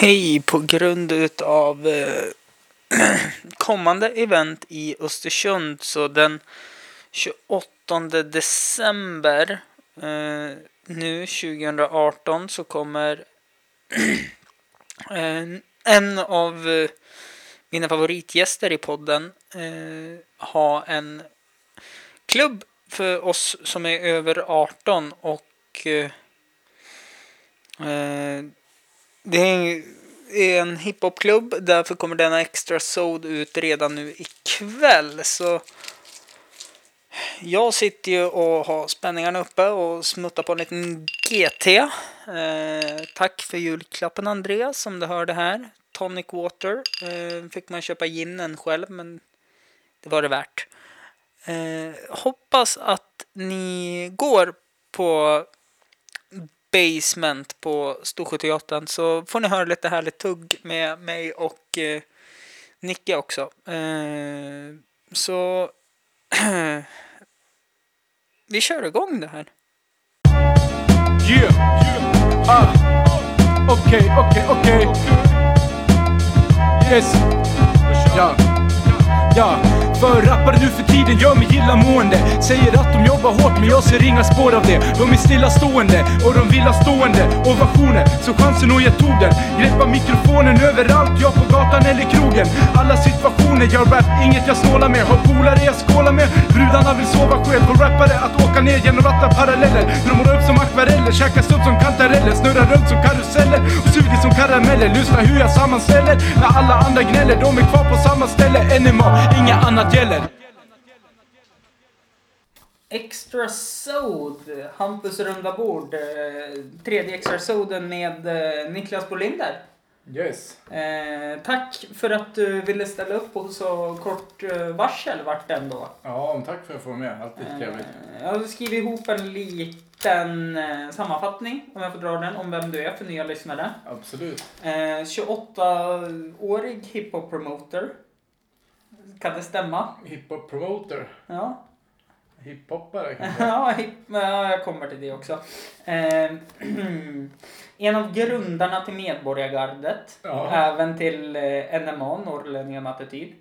Hej, på grund av eh, kommande event i Östersund. Så den 28 december eh, nu 2018 så kommer eh, en av eh, mina favoritgäster i podden eh, ha en klubb för oss som är över 18 och eh, eh, det är en hiphopklubb, därför kommer denna extra sod ut redan nu ikväll. Så jag sitter ju och har spänningarna uppe och smuttar på en liten GT. Eh, tack för julklappen Andreas, som du hörde här. Tonic Water. Eh, fick man köpa ginen själv, men det var det värt. Eh, hoppas att ni går på Basement på Storsjöteatern så får ni höra lite härligt tugg med mig och eh, Nicke också. Eh, så vi kör igång det här. Yeah, yeah, ah, okej, okej, okej. Yes, ja, ja. För rappare nu för tiden gör mig illamående. Säger att de jobbar hårt men jag ser inga spår av det. De är stillastående och de vill ha stående ovationer. Så chansen och jag tog den Greppa mikrofonen överallt, jag på gatan eller krogen. Alla situationer, jag rap, inget jag snålar med. Har polare jag skålar med? Brudarna vill sova själv. Får rappare att åka ner genom ratta paralleller De målar upp som akvareller, käkas upp som kantareller. Snurrar runt som karuseller. och karameller. Lyssna hur jag sammanställer. När alla andra gnäller, de är kvar på samma ställe. NMA, inga annat gäller. Extra Sod, Hampus runda bord. Eh, tredje Extra Soden med eh, Niklas Bolinder. Yes Eh, tack för att du ville ställa upp på så kort eh, varsel vart det ändå. Ja, tack för att få vara med, alltid Eh, jag har skrivit ihop en liten eh, sammanfattning, om jag får dra den, om vem du är för nya lyssnare. Absolut Eh, 28-årig hiphop-promoter. Kan det stämma? Hiphop promoter, Ja. hiphoppare kanske Ja, hip, ja, jag kommer till det också. En av grundarna till Medborgargardet. Ja. Även till eh, NMA, Norrlänningar med attityd.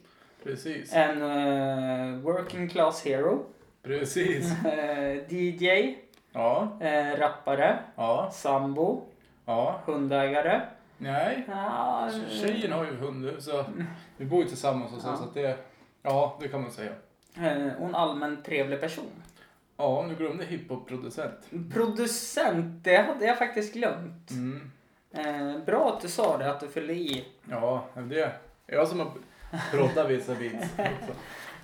Precis, En eh, working class hero. precis Eh, DJ. Ja, Eh, rappare. ja, Sambo. ja Hundägare. Nej, Ja, tjejen har ju hund så vi bor ju tillsammans och så, Ja. så att det Ja, det kan man säga eh, och en allmänt trevlig person. Ja, nu glömde hiphop-producent Producent, det hade jag faktiskt glömt. mm. Eh, bra att du sa det, att du fyllde i. Ja, det är jag som har proddat vissa beats.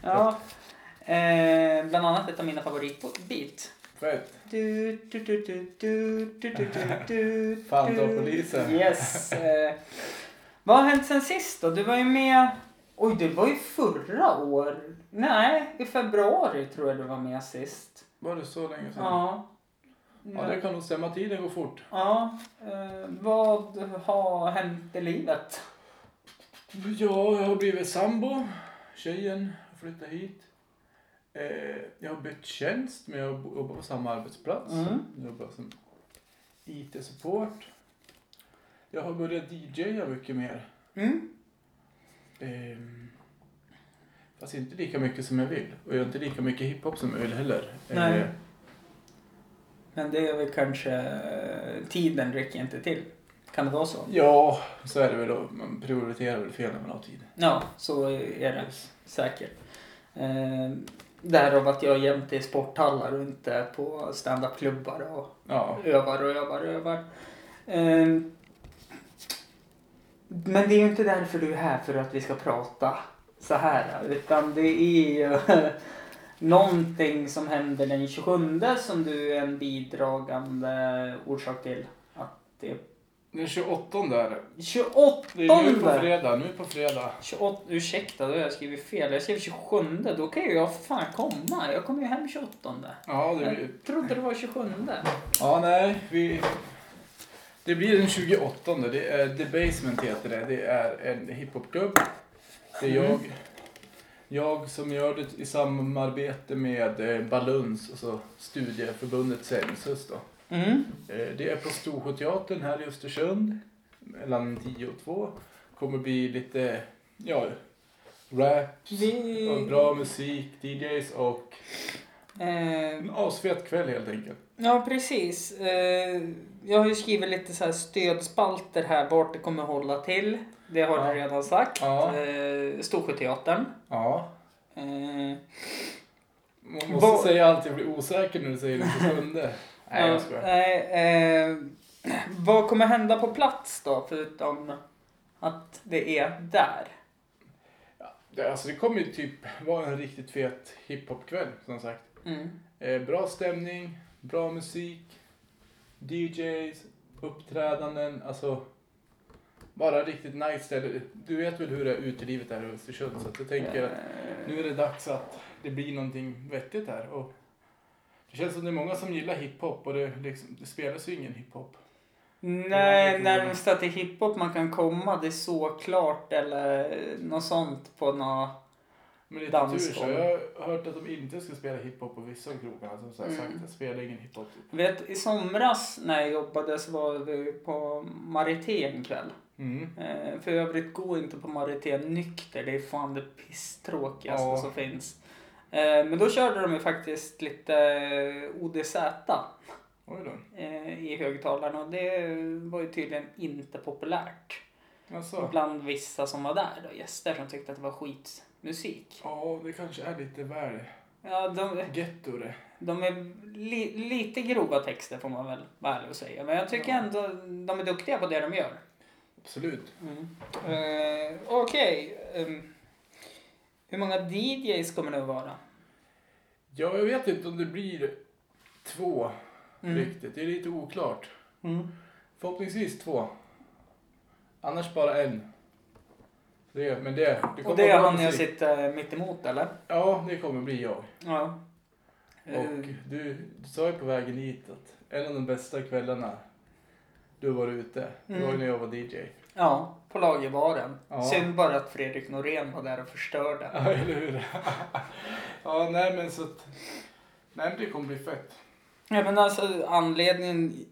Ja. Eh, bland annat ett av mina favoritbeat. Fett Du, du, du, du, du, du, du, du, du, Fan, du. ta polisen. Yes. Eh, vad har hänt sen sist då? Du var ju med... Oj, det var ju förra år. Nej, i februari tror jag du var med sist. Var det så länge sedan? Ja. Ja, det kan nog stämma. Tiden går fort. Ja. Eh, vad har hänt i livet? Ja, jag har blivit sambo. Tjejen har flyttat hit. Eh, jag har bytt tjänst, men jag jobbar på samma arbetsplats. Mm. Jag jobbar som IT-support. Jag har börjat DJa mycket mer. Mm. Ehm, fast inte lika mycket som jag vill. Och jag har inte lika mycket hiphop som jag vill heller. Nej. Eh, Men det är väl kanske... Tiden räcker inte till. Kan det vara så? ja, så är det väl. Man prioriterar väl fel när man har tid. Ja, så är det säkert. Eh, därav att jag jämt är i sporthallar och inte på standupklubbar och Ja, övar och övar och övar. Eh, men det är ju inte därför du är här för att vi ska prata så här. Utan det är ju någonting som händer den 27 som du är en bidragande orsak till. Att det den 28 där. 28! Det är nu på fredag. Nu på fredag. 28, ursäkta, då har jag skrivit fel. Jag skrev 27. Då kan ju jag fan komma. Jag kommer ju hem 28. Ja, det blir... Jag trodde det var 27. Ja, nej. Vi... Det blir den 28. Det är The Basement heter det. Det är en hiphopklubb. Det är Mm. jag. Jag som gör det i samarbete med eh, Baluns och så studieförbundet Sensus då. Mm. Eh, Det är på Storsjöteatern här i Östersund. mellan 10 och 2. Kommer bli lite, ja, rap, Vi... och bra musik, DJs och Eh, en asfet kväll helt enkelt. ja, precis. Jag har ju skrivit lite så här stödspalter här vart det kommer hålla till. Det har Ja. du redan sagt. Ja. Eh, Storsjöteatern. Ja. Eh, Man måste Vad- säga allt, jag blir osäker när du säger det på sjunde. Nej, jag skojar. Nej, eh, vad kommer hända på plats då, förutom att det är där? Det, alltså, det kommer ju typ vara en riktigt fet hiphopkväll, som sagt. Mm. Eh, bra stämning, bra musik, DJs, uppträdanden, alltså bara riktigt nice ställe. Du vet väl hur det är utelivet här i Östersund så att jag tänker att nu är det dags att det blir någonting vettigt här. Och det känns som det är många som gillar hiphop och det, liksom, det spelas ju ingen hiphop. Nej, närmsta till hiphop man kan komma det är såklart eller något sånt på något... Men lite tur Dansgolv. så. Jag har hört att de inte ska spela hiphop på vissa av krogarna. Som sagt, Mm. sagt spela ingen hiphop. Typ. Vet, I somras när jag jobbade så var vi på Marité en kväll. Mm. Eh, för övrigt, gå inte på Marité nykter. Det är fan det pisstråkigaste Ja. som finns. Eh, men då körde de ju faktiskt lite ODZ eh, i högtalarna och det var ju tydligen inte populärt. Alltså, Bland vissa som var där då, gäster som tyckte att det var skitmusik. ja, det kanske är lite väl Ja, de, getto det. de är li, lite grova texter får man väl vara ärlig och säga. Men jag tycker Ja. ändå de är duktiga på det de gör. Absolut. Eh, Okej. ehm, hur många DJs kommer det att vara? Ja, jag vet inte om det blir två Mm. riktigt. Det är lite oklart. Mm. Förhoppningsvis två. Annars bara en. Det, men det, det kommer Och det är han jag sitter mitt emot eller? Ja, det kommer bli jag. Ja. Och du, du sa ju på vägen hit att en av de bästa kvällarna du var ute, det var ju Mm. när jag var DJ. Ja, på lagerbaren. Ja. Synd bara att Fredrik Norén var där och förstörde. Ja, eller hur? ja, nej men så att... Nej men det kommer bli fett. Ja, men alltså anledningen...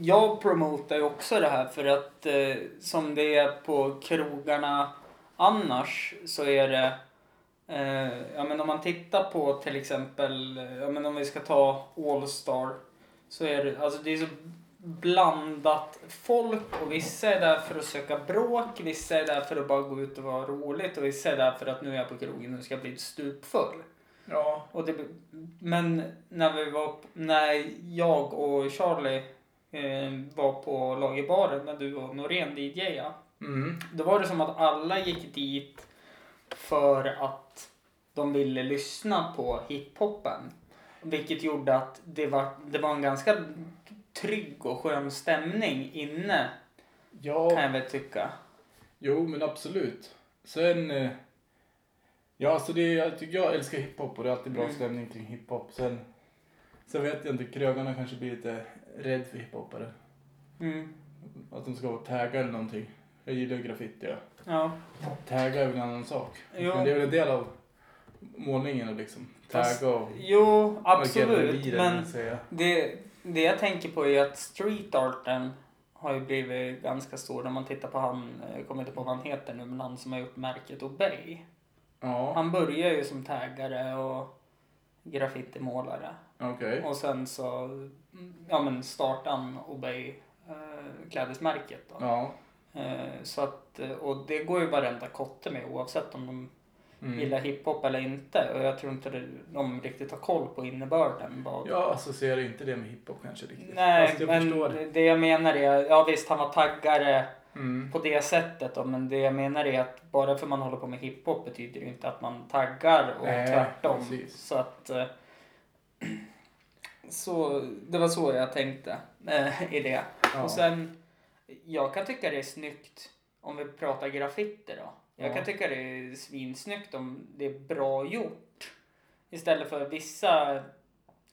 Jag promotar ju också det här för att eh, som det är på krogarna annars så är det... Eh, ja, men om man tittar på till exempel, ja, men om vi ska ta Allstar så är det, alltså det är så blandat folk och vissa är där för att söka bråk, vissa är där för att bara gå ut och vara roligt och vissa är där för att nu är jag på krogen och ska bli stupfull. Ja, Och det, men när vi var, när jag och Charlie eh, var på lagerbaren när du och Norén DJade. mm. Då var det som att alla gick dit för att de ville lyssna på hiphopen. Vilket gjorde att det var, det var en ganska trygg och skön stämning inne kan ja, jag väl tycka. jo men absolut. Sen... eh, Ja, alltså det jag, tycker jag älskar hiphop och det är alltid bra Mm. stämning kring hiphop. Sen, sen vet jag inte, krögarna kanske blir lite rädd för hiphopare. Mm. Att de ska vara tagga eller någonting. Jag gillar graffiti. Ja. Ja. Tagga är väl en annan sak. Jo. Men det är väl en del av målningen liksom tagga och Jo, absolut. Men. Det, det jag tänker på är att streetarten har ju blivit ganska stor. När man tittar på han, jag kommer inte på vad han heter nu, men han som har gjort märket Obey. Ja, Han börjar ju som taggare och graffitimålare. okej. Och sen så ja, men startade han Obey eh, klädesmärket. Då. Ja. Eh, så att, och det går ju varenda kotte med oavsett om de Mm. gillar hiphop eller inte. Och jag tror inte det, de riktigt har koll på innebörden. Vad, Jag associerar inte det med hiphop kanske riktigt. Nej, jag men det. det jag menar är, ja visst han var taggare Mm. på det sättet då, men det jag menar är att bara för man håller på med hiphop betyder det inte att man taggar och Nej, tvärtom. precis. Så att eh, så det var så jag tänkte eh, i det. Ja. Och sen, jag kan tycka det är snyggt om vi pratar graffiti då. Jag Ja. kan tycka det är svinsnyggt om det är bra gjort. Istället för vissa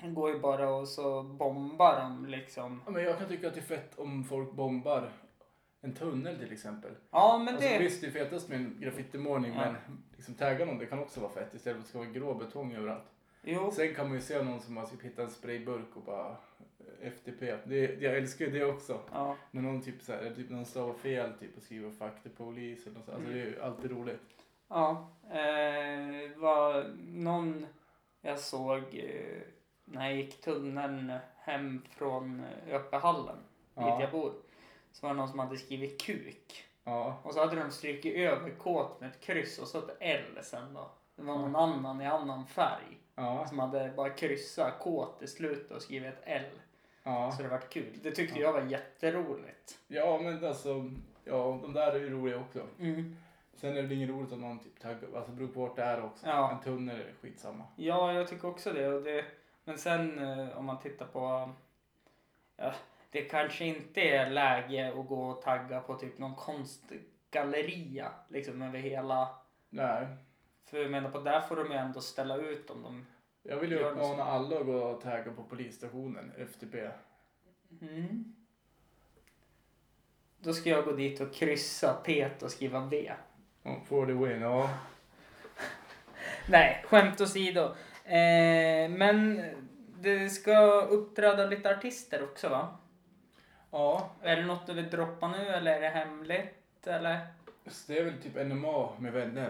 går ju bara och så bombar de liksom. Ja, men jag kan tycka att det är fett om folk bombar en tunnel till exempel. Ja men Alltså, det... Visst, det är fetast med en graffitimålning Ja. men liksom tagga någon det kan också vara fett istället för att det ska vara grå betong överallt. Jo. Sen kan man ju se någon som har typ hittat en sprayburk och bara FTP. Det, jag älskar ju det också. Ja. När någon typ så här, typ någon stavar fel typ och skriver fuck the police eller något så. Alltså det är ju alltid roligt. Ja, eh, var någon jag såg eh, när jag gick tunneln hem från eh, Öppehallen, Ja. dit jag bor. Så var det någon som hade skrivit kuk. Ja. Och så hade de strykit över kåt med ett kryss och så ett L sen då. Det var någon annan i annan färg Ja. som hade bara kryssat kåt i slutet och skrivit ett L. Ja. Så det vart kul. Det tyckte jag var jätteroligt. Ja men alltså, ja de där är ju roliga också. Mm. Sen är det inget roligt om någon typ taggar, alltså beror på vart det är också. Ja. En tunnel är skitsamma. Ja, jag tycker också det. Och det men sen eh, om man tittar på... Ja, det kanske inte är läge att gå och tagga på typ någon konstgalleria liksom över hela... Nej. För jag menar på där får de ju ändå ställa ut om de... Jag vill ju uppmana alla att gå och tagga på polisstationen, FTP. Mm. Då ska jag gå dit och kryssa Pet och skriva V. Ja, For the win, ja. Nej, skämt åsido. Eh, men det ska uppträda lite artister också va? Ja, Är det något du vill droppa nu eller är det hemligt eller? Så det är väl typ NMA med vänner.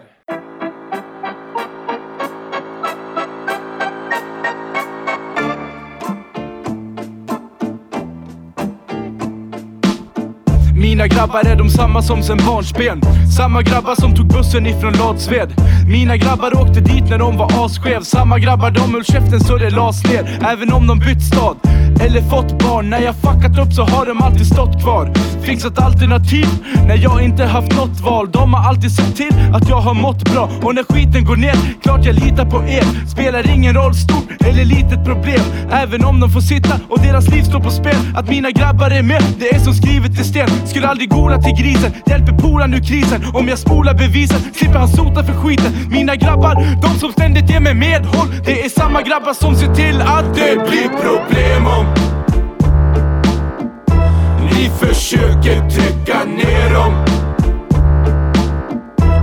Mina grabbar är de samma som sen barnsben. Samma grabbar som tog bussen ifrån Ladsved. Mina grabbar åkte dit när de var asskev Samma grabbar de höll käften så det las ner. Även om de bytt stad eller fått barn. När jag fuckat upp så har de alltid stått kvar. Fixat alternativ. När jag inte haft något val De har alltid sett till att jag har mått bra. Och när skiten går ner, klart jag litar på er. Spelar ingen roll stort eller litet problem. Även om de får sitta och deras liv står på spel. Att mina grabbar är med, det är som skrivet i sten. Skulle aldrig gola till grisen, hjälper polaren ur krisen. Om jag spolar bevisen, slipper han sota för skiten. Mina grabbar, de som ständigt ger mig medhåll Det är samma grabbar som ser till att det blir problem om ni försöker trycka ner dem.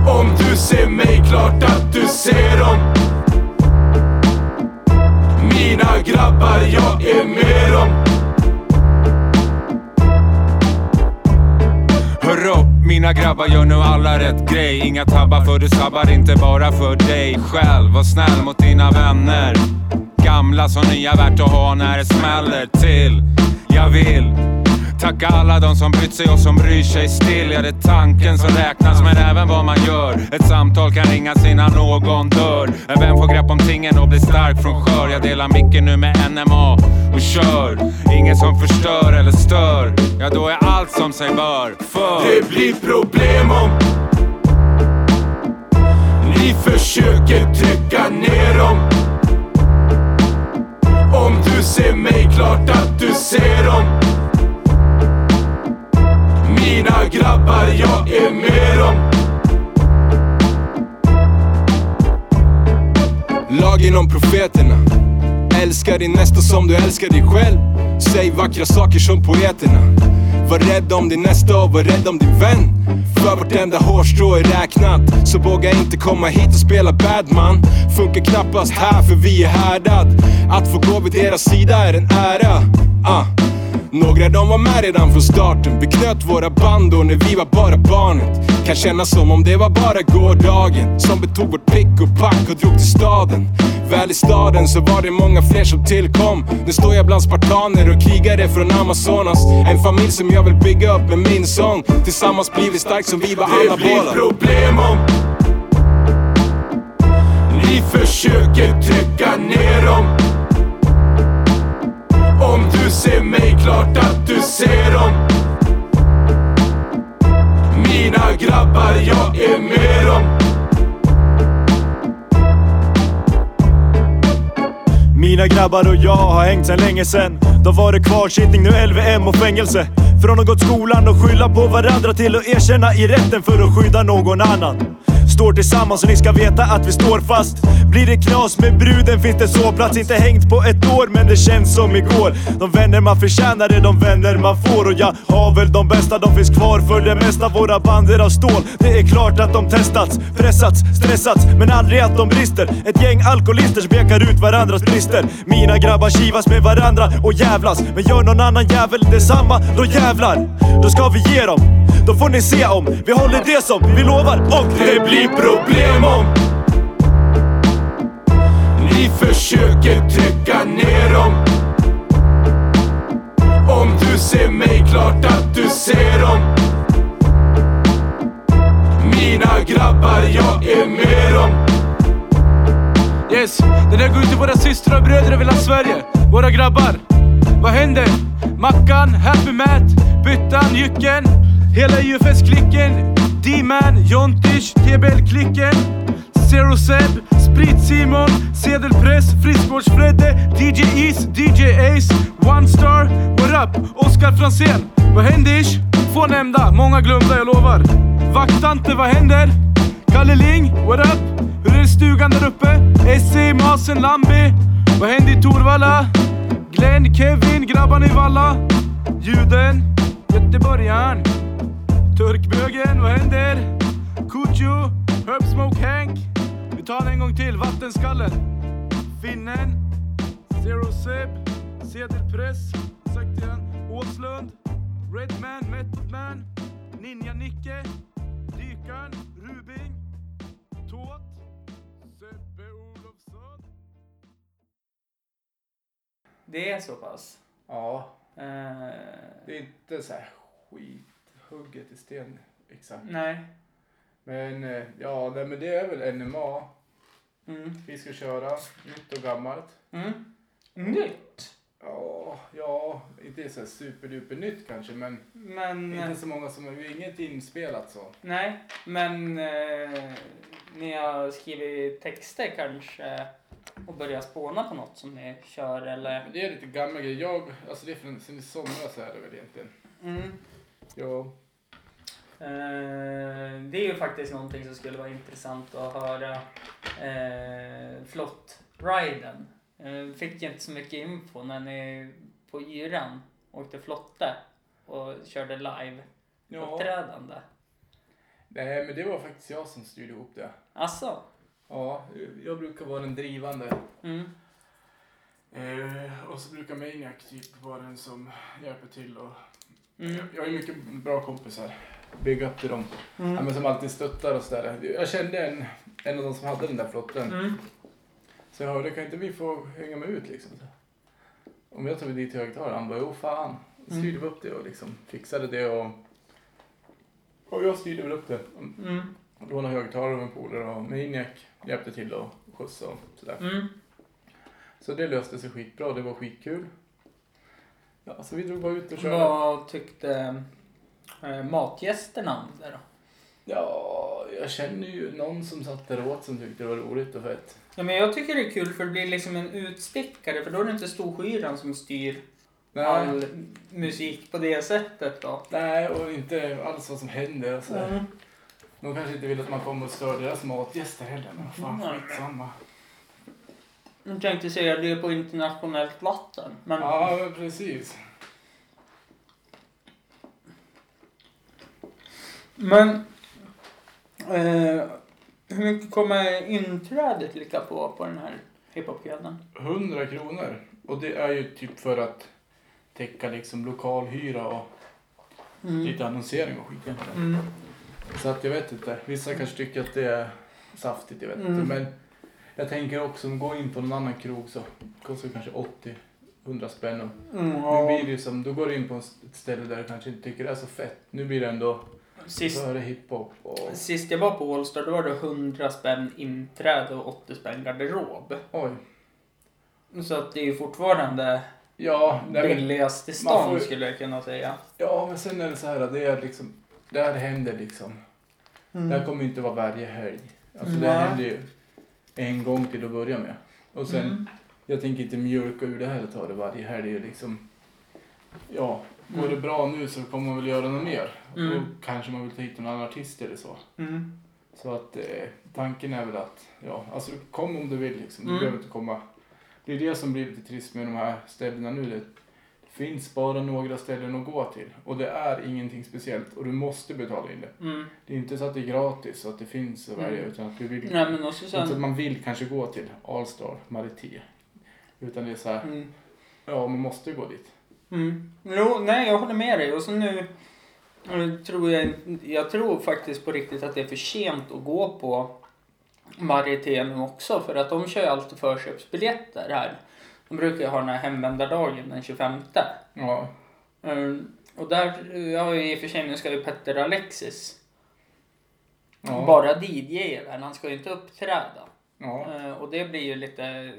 Om du ser mig, klart att du ser dem. Mina grabbar, jag är med dem. Hör upp, mina grabbar gör nu alla rätt grej. Inga tabbar för du sabbar inte bara för dig själv. Var snäll mot dina vänner. Gamla som nya värt att ha när det smäller till. Jag vill Tacka alla de som brytt sig och som bryr sig still. Ja det är tanken som räknas men även vad man gör. Ett samtal kan ringas innan någon dör. En vän får grepp om tingen och blir stark från skör? Jag delar micken nu med NMA och kör. Ingen som förstör eller stör. Ja då är allt som sig bör. För Det blir problem om ni försöker trycka ner dem. Om du ser mig, klart att du ser dem. Mina grabbar, jag är med dem. Lagen om profeterna. Älska din nästa som du älskar dig själv. Säg vackra saker som poeterna. Var rädd om din nästa och var rädd om din vän. För vartenda hårstrå är räknat. Så våga inte komma hit och spela badman Funkar knappast här för vi är härdad. Att få gå vid deras sida är en ära. Ah. Några de var med redan från starten. Vi knöt våra band då när vi var bara barnet. Kan kännas som om det var bara gårdagen. Som betog vårt pick och pack och drog till staden. Väl i staden så var det många fler som tillkom. Nu står jag bland spartaner och krigare från Amazonas. En familj som jag vill bygga upp med min sång. Tillsammans blir vi stark som vi var alla båda Det blir problem om ni försöker trycka ner dem om du ser mig, klart att du ser dem. Mina grabbar, jag är med dem. Mina grabbar och jag har hängt sen länge sen Då var det kvarsittning, nu LVM och fängelse. Från att gått skolan och skylla på varandra till att erkänna i rätten för att skydda någon annan står tillsammans och ni ska veta att vi står fast. Blir det knas med bruden finns det sovplats Inte hängt på ett år men det känns som igår. De vänner man förtjänar är de vänner man får Och jag har väl de bästa, de finns kvar för det mesta Våra band är av stål. Det är klart att de testats, pressats, stressats Men aldrig att de brister. Ett gäng alkoholister som pekar ut varandras brister. Mina grabbar kivas med varandra och jävlas Men gör någon annan jävel detsamma, då jävlar. Då ska vi ge dem då får ni se om vi håller det som vi lovar och det blir problem om Ni försöker trycka ner dem Om du ser mig, klart att du ser dem Mina grabbar, jag är med dem Yes, den här går ut till våra systrar och bröder över hela Sverige. Våra grabbar. Vad händer? Mackan, Happy Matt, Byttan, Jycken, hela UFS-klicken, D-Man, Jontish, TBL-klicken, Zero Seb, Sprit-Simon, Sedelpress, Friskvårds-Fredde, DJ Is, DJ Ace, One Star, What Up, Oskar Franzén. Vad händer? ish? Få nämnda, många glömda, jag lovar. Vaktante, vad händer? Kalle Ling, what up? Hur är det i stugan där uppe? SC, Masen, Lambi. Vad händer i Torvalla? Glenn, Kevin, grabbarna i Valla. Juden, göteborgaren. Turkbögen, vad händer? Kujo, Herb Smoke Hank. Vi tar den en gång till, Vattenskallen. Finnen, Zero Seb, Sedelpress, sagt igen. Åslund, Redman, Method Man, Ninja Nicke, Dykaren, Rubing, Tåt, Sebbe Olofsson. Det är så pass. Ja, Eh, det är inte så här skithugget i sten exakt. nej. Men eh, ja, nej, men det är väl NMA Mm. vi ska köra. Nytt och gammalt. Mm. Nytt. Ja, ja, inte så superduper nytt kanske men Men... inte så många som, vi har inget inspelat så. Nej, men eh, ni har skrivit texter kanske och börjat spåna på något som ni kör eller? Men det är lite gamla grejer. Jag, alltså det är från, sen i somras är det väl egentligen. Mm. Ja, Eh, det är ju faktiskt någonting som skulle vara intressant att höra. Eh, Flott-riden. Eh, fick inte så mycket info när ni på yran åkte flotte och körde live ja. uppträdande. Nej men det var faktiskt jag som styrde ihop det. Asså? Ja, jag brukar vara den drivande. Mm. Eh, och så brukar Maniac typ vara den som hjälper till och Mm. jag är mycket bra kompisar. Big up till dem. Mm. Ja, men som alltid stöttar och sådär. Jag kände en, en av de som hade den där flotten. Mm. Så jag hörde, kan inte vi få hänga med ut liksom? Så. Om jag tar mig dit till högtalaren, han bara, jo fan. Så styrde vi upp det och liksom fixade det och... Och jag styrde väl upp det. Mm. Lånade högtalare av en polare och Maniac hjälpte till och skjutsa och sådär. Mm. Så det löste sig skitbra, det var skitkul. Ja, så vi drog bara ut och körde. Vad tyckte eh, matgästerna om det då? Ja, jag känner ju någon som satt där åt som tyckte det var roligt och fett. Ja, men jag tycker det är kul för det blir liksom en utstickare för då är det inte Storskyran som styr Nej, all musik på det sättet då. nej och inte alls vad som händer sådär. Mm. De kanske inte vill att man kommer och stör deras matgäster heller, men vad fan skitsamma. Jag tänkte säga det är på internationellt vatten. Men Ja, precis. Men eh, hur mycket kommer inträdet ligga på på den här hiphop-kvällen? 100 kronor. Och det är ju typ för att täcka liksom lokalhyra och Mm. lite annonsering och skit. Mm. Så att jag vet inte. Vissa kanske tycker att det är saftigt, jag vet Mm. inte. Men jag tänker också, om gå in på någon annan krog så kostar det kanske 80-100 spänn. Mm, Nu ja. blir det ju som, då går du in på ett ställe där du kanske inte tycker det är så fett. Nu blir det ändå Sist, före hiphop och sist jag var på Allstar då var det 100 spänn inträde och 80 spänn garderob. oj. Så att det är ju fortfarande Ja, billigaste stan får ju- skulle jag kunna säga. ja, men sen är det så här att det är liksom, det här händer liksom. Det här kommer ju inte vara varje helg. Alltså det Nej. händer ju en gång till att börja med. Och sen, Mm. jag tänker inte mjölka ur det här och ta det varje helg liksom. Ja, går Mm. det bra nu så kommer man väl göra något mer. Mm. Och kanske man vill ta hit en annan artist eller så. Mm. Så att eh, tanken är väl att, ja, alltså kom om du vill liksom. Du Mm. behöver inte komma. Det är det som blir lite trist med de här ställena nu. Det finns bara några ställen att gå till. Och det är ingenting speciellt. Och du måste betala in det. Mm. Det är inte så att det är gratis och att det finns att välja. Mm. Utan att du vill, Nej men också inte att sen... man vill kanske gå till Allstar, Marité. Utan det är så här, Mm. ja man måste gå dit. Mm. Jo, nej jag håller med dig. Och så nu tror jag, jag tror faktiskt på riktigt att det är för sent att gå på Marité nu också. För att de kör ju alltid förköpsbiljetter här. De brukar ju ha den här hemvändardagen den 25. Ja, Mm. Och där, ja i och för sig nu ska ju Petter Alexis ja, bara DJ där. Han ska ju inte uppträda. ja. Eh, Och det blir ju lite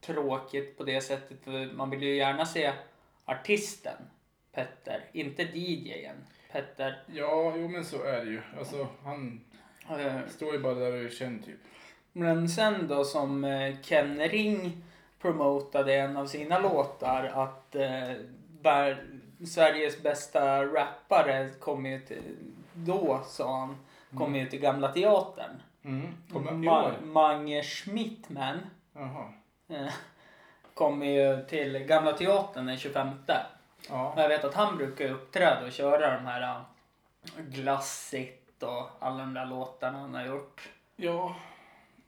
tråkigt på det sättet. För man vill ju gärna se artisten Petter, inte DJen Petter. ja, jo men så är det ju. Alltså han Eh, står ju bara där och är känd typ. Men sen då som eh, Ken Ring promotade en av sina låtar att eh, vär- Sveriges bästa rappare kommer ju till, då sa han, kommer ju till Gamla Teatern. Mm. Ma-? Mange Schmittman eh, kommer ju till Gamla Teatern den 25. Ja. Och jag vet att han brukar uppträda och köra de här uh, Glassigt och alla de där låtarna han har gjort. Ja,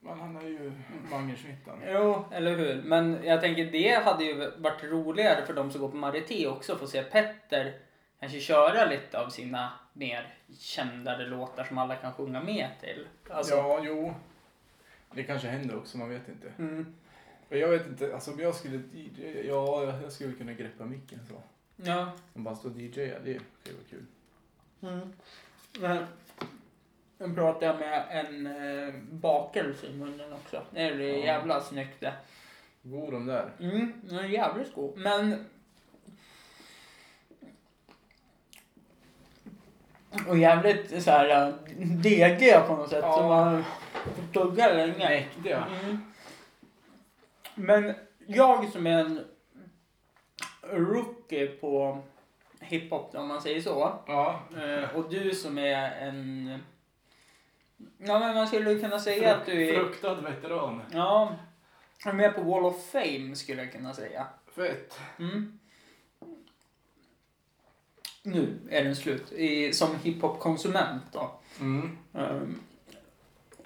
men han är ju Mangersmittan. Jo, eller hur. Men jag tänker det hade ju varit roligare för de som går på Marité också få se Petter kanske köra lite av sina mer kändare låtar som alla kan sjunga med till. Alltså, Ja, jo. Det kanske händer också, man vet inte. mm, jag vet inte, alltså om jag skulle ja, jag skulle kunna greppa micken så. ja. Om bara stå och DJa, det skulle vara kul. Mm. Men, nu pratade jag med en eh, bakelse i munnen också. Det är Ja. jävla snyggt det. God de där. Mm, den är jävligt god. Men... Och jävligt så här äh, degiga på något sätt. Ja. Som man får tugga länge. Mäktiga. Mm. Men jag som är en rookie på hiphop om man säger så. Ja. eh, Och du som är en... Ja men man skulle kunna säga att du är... Fruktad veteran. Ja, är med på Wall of Fame skulle jag kunna säga. Fett. Mm. Nu är den slut. I, som hiphop-konsument då. Mm. Ehm,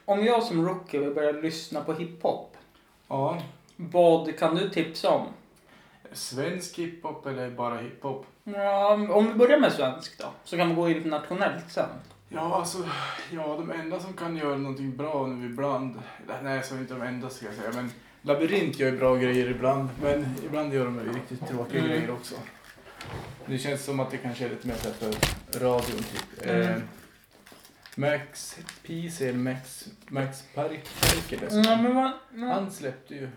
om jag som rookie vill börja lyssna på hiphop. Ja. Vad kan du tipsa om? Svensk hiphop eller bara hiphop? Ja, om vi börjar med svensk då. Så kan vi gå internationellt sen. Ja, alltså, ja, de enda som kan göra någonting bra nu ibland, nej, så är inte de enda ska jag säga, men Labyrint gör ju bra grejer ibland, men ibland gör de riktigt tråkiga Mm. grejer också. Det känns som att det kanske är lite mer för radion typ. Mm. Eh, Max PC, eller Max, Max Park, men, vad, han släppte ju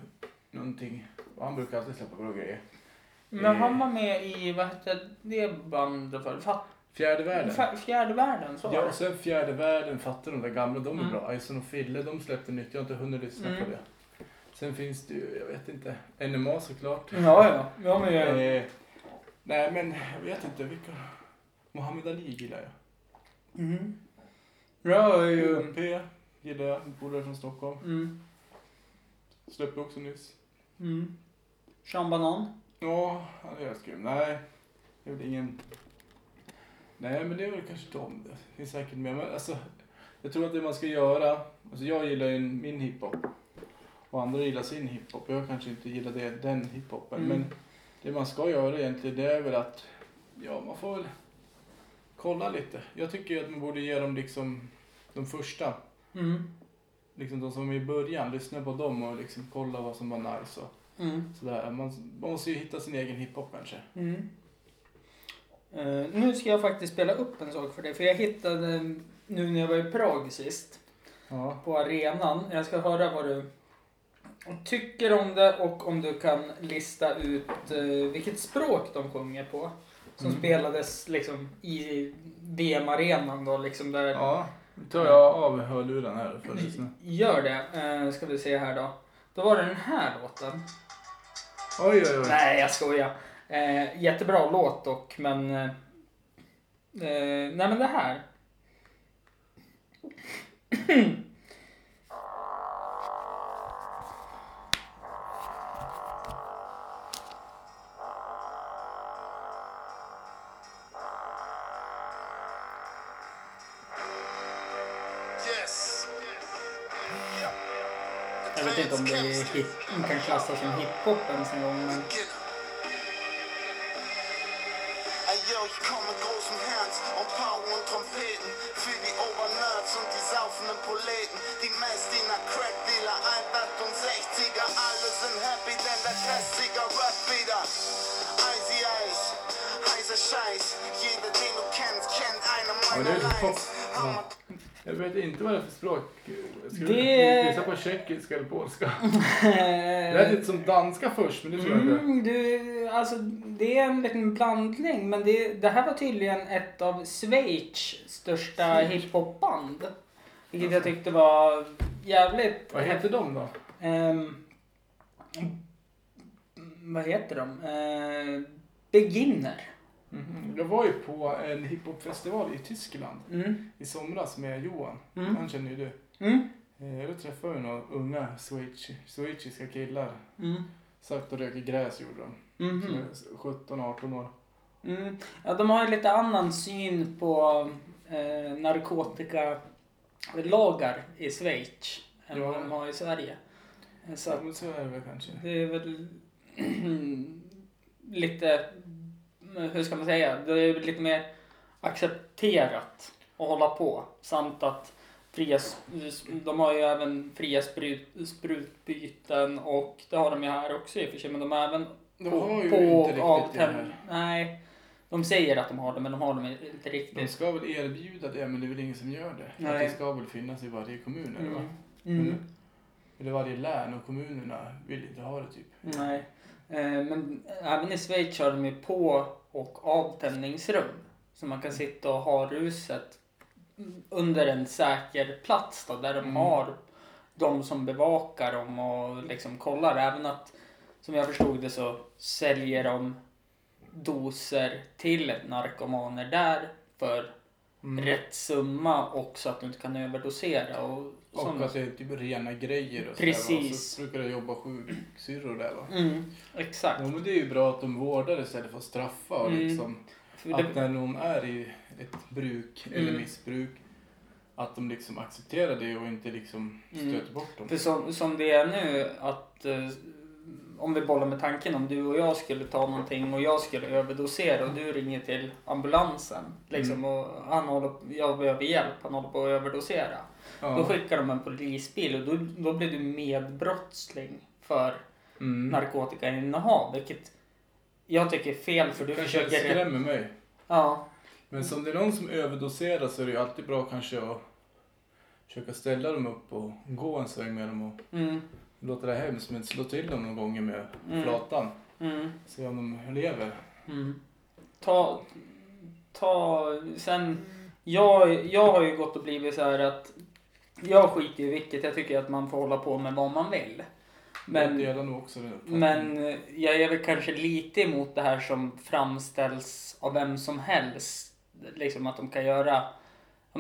någonting, han brukar alltid släppa bra grejer. men han var med i, vad hette det bandet för? Fa- Fjärde världen. Fjärde världen, så Ja, och sen Fjärde världen, fattar de där gamla, de är Mm. bra. Ison och Fille, de släppte nytt, jag har inte hunnit lyssna Mm. på det. Sen finns det ju, jag vet inte, NMA såklart. Ja, ja. ja men, jag, Eh, nej men, jag vet inte vilka. Muhammad Ali gillar jag. mm. Jag är ju... UMP gillar jag, polare från Stockholm. Mm. Släppte också nyss. Mm. Sean Banan. Ja, han är grym. Nej, det är väl ingen... Nej, men det är väl kanske de. Det finns säkert mer. Men alltså, jag tror att det man ska göra... Alltså jag gillar ju min hiphop. Och andra gillar sin hiphop. Jag kanske inte gillar det, den hiphopen. Mm. Men det man ska göra egentligen det är väl att... Ja, man får väl kolla lite. Jag tycker att man borde ge dem liksom de första. Mm. Liksom de som är i början. Lyssna på dem och liksom kolla vad som var nice och Mm. sådär. Man, man måste ju hitta sin egen hiphop kanske. Mm. Eh, nu ska jag faktiskt spela upp en sak för dig. För jag hittade nu när jag var i Prag sist. Ja. På arenan. Jag ska höra vad du tycker om det och om du kan lista ut eh, vilket språk de sjunger på. Som Mm. spelades liksom i VM-arenan då liksom där. Ja, nu tar jag av hörluren här för att lyssna. Gör det. Eh, ska vi se här då. Då var det den här låten. Oj, oj, oj. Nej, jag skojar. Eh, jättebra låt dock, men... Eh, eh, nej, men det här. Jag vet inte om det kan klassas som hiphop ens en gång, men Ich komme großen Herz und Power und Trompeten für die Obernerds und die saufenden Proleten. Die Messdiener, Crackdealer, 168er, alle sind happy, denn der Klassiker Rap wieder. Icy Ice, heißer Scheiß, jeder den du kennst, kennt eine meiner. Lines. Jag vet inte vad det är för språk. Ska Det- du gissa på tjeckiska eller polska? Det lät lite som danska först, men det tror jag inte. Mm, du, alltså, det är en liten blandning, men det, det här var tydligen ett av Schweiz största hiphopband. Vilket jag tyckte var jävligt... Vad heter de då? Ehm, vad heter de? Ehm, beginner. Mhm. Jag var ju på en hiphopfestival i Tyskland Mm. i somras med Johan. Mm. Han känner ju du. Mm. Eh, Då träffade vi några unga schweiz- schweiziska killar. Mm. Satt och röker gräs gjorde de. Är 17-18 år. Mm. Ja, de har ju lite annan syn på eh, narkotikalagar i Schweiz än Ja. vad de har i Sverige. Eh, Så Ja, så är det väl kanske. det är väl lite, hur ska man säga, det är lite mer accepterat att hålla på. Samt att fria, de har ju även fria sprut, sprutbyten och det har de ju här också i och för sig. Men de har även De på, har ju på inte riktigt och det här. Nej, de säger att de har det men de har det inte De riktigt. ska väl erbjuda det, men det är väl ingen som gör det. Att Nej. det ska väl finnas i varje kommun, eller va? Mm. Mm. Eller varje län och kommunerna vill inte ha det typ. Nej. Eh, Men även i Schweiz har de ju på och avtändningsrum. Så man kan sitta och ha ruset under en säker plats då, där de Mm. har de som bevakar dem och liksom kollar. Även att, som jag förstod det så säljer de doser till narkomaner där för Mm. rätt summa och så att du inte kan överdosera. Och, Och att det är typ rena grejer och Precis. Och så brukar det jobba sjuksyrror där va? Mm, exakt. Ja men det är ju bra att de vårdar istället för att straffa och Mm. liksom att när någon är i ett bruk eller Mm. missbruk att de liksom accepterar det och inte liksom Mm. stöter bort dem. För som, som det är nu att eh, om vi bollar med tanken om du och jag skulle ta någonting och jag skulle överdosera och du ringer till ambulansen liksom Mm. och han håller, jag behöver hjälp, han håller på att överdosera. Då Ja. skickar de en polisbil och då, då blir du medbrottsling för Mm. narkotikainnehav vilket jag tycker är fel för du kanske försöker... skrämmer mig. Ja, Men som det är någon som överdoserar så är det ju alltid bra kanske att försöka ställa dem upp och gå en sväng med dem och mm, låta det hemskt men slå till dem någon gånger med Mm. flatan. mm. Se om de lever. Mm. Ta, ta, sen, jag, jag har ju gått och blivit så här att jag skiter i vilket, jag tycker att man får hålla på med vad man vill. Men, jag nog också men jag är väl kanske lite emot det här som framställs av vem som helst. Liksom att de kan göra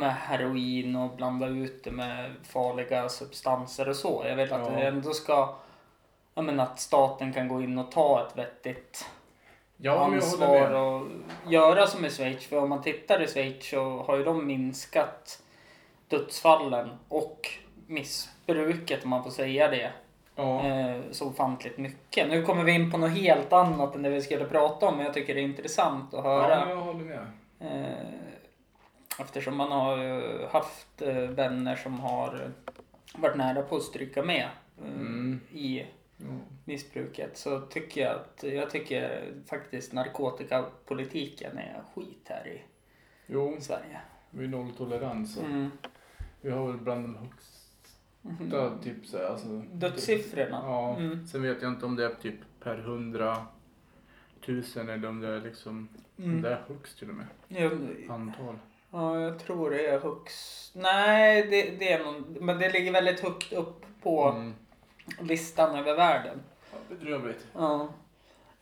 här heroin och blanda ut det med farliga substanser och så. Jag vill att Ja. det ändå ska, jag menar att staten kan gå in och ta ett vettigt ja, ansvar med. och göra som i Schweiz. För om man tittar i Schweiz så har ju de minskat dödsfallen och missbruket om man får säga det. Ja. Eh, så ofantligt mycket. Nu kommer vi in på något helt annat än det vi skulle prata om men jag tycker det är intressant att ja, höra. men jag håller med. Eh, eftersom man har haft eh, vänner som har varit nära på att stryka med Mm. i Ja. missbruket så tycker jag att jag tycker faktiskt narkotikapolitiken är skit här i Jo, Sverige. vi är nolltolerans. Mm. Vi har väl bland de högsta typ så här, alltså, Dödssiffrorna. Ja, Mm. sen vet jag inte om det är typ per hundra tusen eller om det är liksom, om Mm. det är högst till och med. Ja, Antal. ja, jag tror det är högst. Nej, det, det är någon, men det ligger väldigt högt upp på Mm. listan över världen. Ja, bedrövligt. Ja.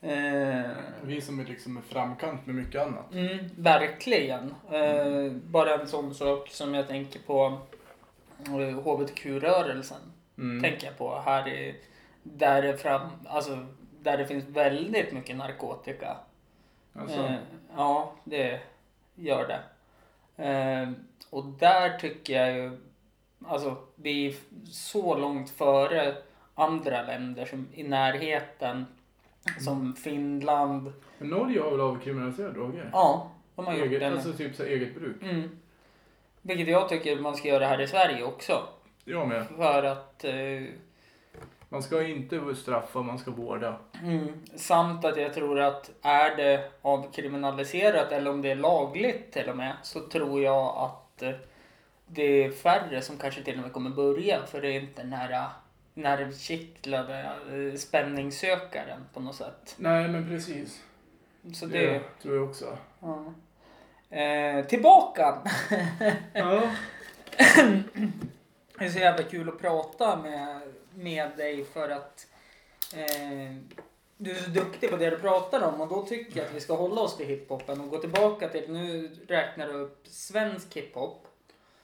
Eh, Vi som är liksom i framkant med mycket annat. Mm, verkligen. Eh, bara en sån sak som jag tänker på. HBTQ-rörelsen. Mm. Tänker jag på här i, där det fram, alltså där det finns väldigt mycket narkotika. Alltså, Eh, ja, det gör det. Eh, och där tycker jag ju, alltså vi är så långt före andra länder som i närheten. Som Finland. men Norge har väl avkriminaliserat droger? Ja, de har gjort Eget, det. alltså typ så eget bruk. Mm. Vilket jag tycker man ska göra här i Sverige också. Jag med. För att eh, Man ska inte straffa, man ska vårda. Mm. Samt att jag tror att är det avkriminaliserat eller om det är lagligt till och med så tror jag att eh, det är färre som kanske till och med kommer börja för det är inte den här nervkittlade eh, spänningssökaren på något sätt. Nej, men precis. Så Det det... tror jag också. Ja. Eh, tillbaka! Ja. Det är så jävla kul att prata med, med dig för att eh, du är så duktig på det du pratar om och då tycker jag att vi ska hålla oss till hiphopen och gå tillbaka till, nu räknar du upp svensk hiphop.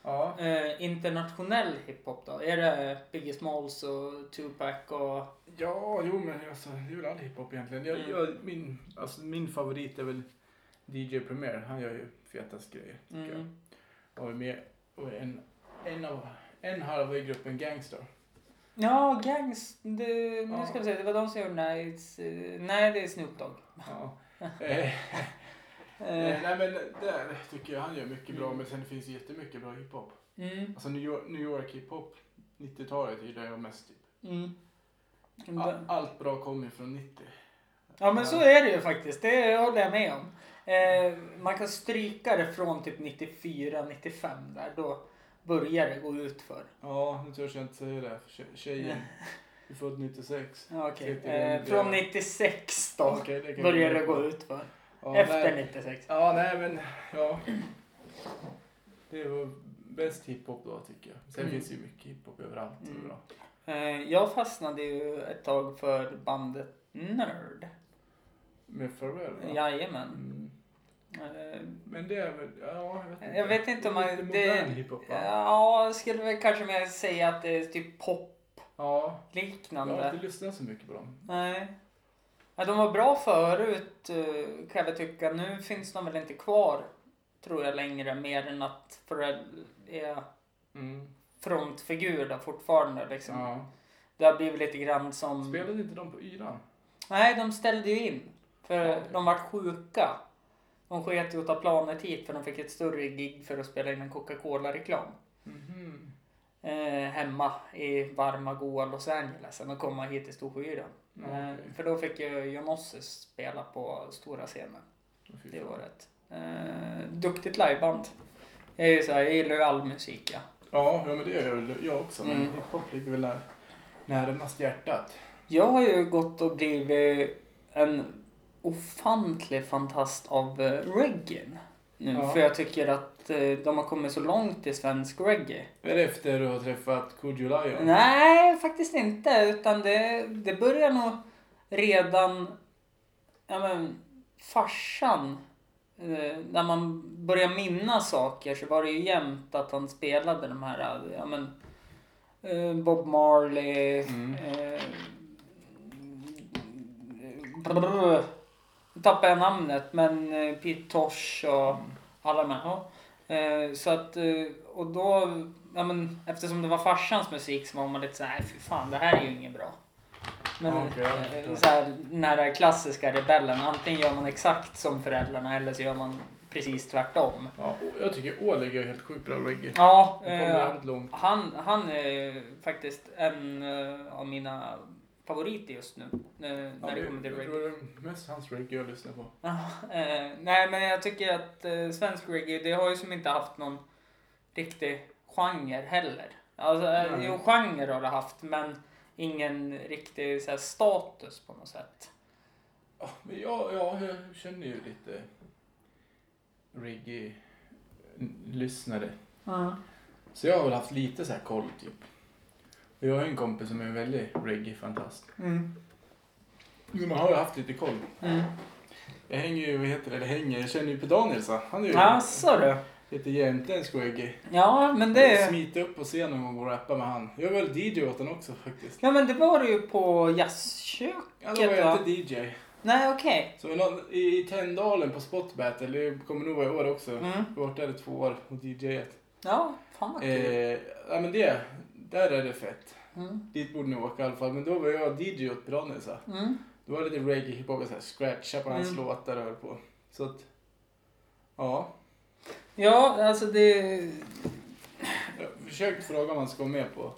ja. Eh, internationell hiphop då? Är det Biggie Smalls och Tupac och... Ja, jo men alltså, det är väl all hiphop egentligen. Jag, Mm. jag, min, alltså, min favorit är väl DJ Premier. Han gör ju fetast grejer tycker jag. Mm. Och är med och är en, en, av, en halva i gruppen Gangstar. Ja, Gangs. Det, nu ska vi se, det var de som gjorde Nights. eh, nej, det är Snoop Dogg. Ja. eh, Eh, nej men där tycker jag han gör mycket bra. Men sen finns det jättemycket bra hiphop. mm, Alltså New York, New York hiphop 90-talet gillar jag mest typ. mm. All, allt bra kommer från 90. Ja men så är det ju faktiskt. Det håller jag med om. Eh, man kan stryka det från typ 94, 95 där. Då börjar det gå ut för. Ja, nu törs jag inte säga det. Tjejen är född 96. Ja, Okej. Sitter i en Eh, från del. 96 då Okej, det börjar det gå ut för. Ja, Efter nej. 96. Ja, nej men ja. Det var bäst hiphop då tycker jag. Sen Mm. finns det ju mycket hiphop överallt. Mm. Bra. Eh, jag fastnade ju ett tag för bandet Nerd. Med Pharrell va? Jajamän. Mm. Eh, Men det är väl, ja jag vet inte. jag vet inte om man... Lite Det, modern hiphop va? ja, jag skulle väl kanske mer säga att det är typ Ja. pop-liknande. Jag har inte lyssnat så mycket på dem. Nej. Ja, de var bra förut eh, kan jag väl tycka. Nu finns de väl inte kvar tror jag längre mer än att Pharrell är Mm. frontfigur där fortfarande. Liksom. Ja. Det har blivit lite grann som... Spelade inte de på Yran? Nej, de ställde ju in. För Ja, de vart sjuka. De sket ju att ta planet hit för de fick ett större gig för att spela in en Coca-Cola-reklam. Mhm. Eh, hemma i varma, goa Los Angeles. De komma hit till Storsjöyran. Ja, Eh, för då fick ju Jonossis spela på stora scenen. Fy Det året. Eh, duktigt liveband. Jag, är så här, jag gillar ju all musik ja. Ja, ja men det gör väl jag också. Men Mm. hiphop ligger väl när, närmast hjärtat. Jag har ju gått och blivit en ofantlig fantast av eh, reggae nu. Ja. För jag tycker att eh, de har kommit så långt i svensk reggae. Är det efter du har träffat Kodjo Lion? Nej, faktiskt inte. Utan det, det börjar nog redan... Ja men, farsan. Eh, när man börjar minnas saker så var det ju jämt att han spelade de här, ja men... Bob Marley. Mm. Eh, brr, nu tappar jag namnet men eh, Pete Tosh och alla de här. Ja. Eh, så att, eh, och då, ja men eftersom det var farsans musik så var man lite såhär, fy fan det här är ju inget bra. Men förstår. så här, den här klassiska rebellen, antingen gör man exakt som föräldrarna eller så gör man precis tvärtom. Ja, jag tycker Oleg är helt sjukt bra reggae. Ja, eh, han, han är faktiskt en av mina favoriter just nu. eh, när Ja, det det, kommer till jag reggae. tror det är mest hans reggae jag lyssnar på. Ja, eh, nej, men jag tycker att eh, svensk reggae, det har ju som inte haft någon riktig genre heller. Alltså, Nej. jo, genre har det haft, men ingen riktig så här, status på något sätt. Ja, ja, ja, jag känner ju lite reggae-lyssnare. Så jag har väl haft lite så här koll typ. Jag har en kompis som är en väldigt reggae-fantast. Mm. Man har ju haft lite koll. Mm. Jag hänger ju, vad heter det, eller hänger, jag känner ju på Danielsson. Han är ju... Jaså du? Lite jämte en squeggy. Ja, men det... Smita upp på scen någon gång och rappa med han. Jag var väl DJ åt den också faktiskt. Ja, men det var det ju på jazzköket Ja, då var jag inte DJ. Nej, okej. Så någon, i Tändalen på Spot Battle, det kommer nog vara i år också. Mm. Jag har varit där i två år och DJat. Ja, fan vad kul. Eh, ja men det, där är det fett. Mm. Dit borde ni åka i alla fall. Men då var jag DJ åt Branisa. Mm. Då var det lite reggae hiphop och så här scratcha på hans Mm. låtar och höll på. Så att, ja. Ja, alltså det... Jag har försökt fråga om han ska vara med på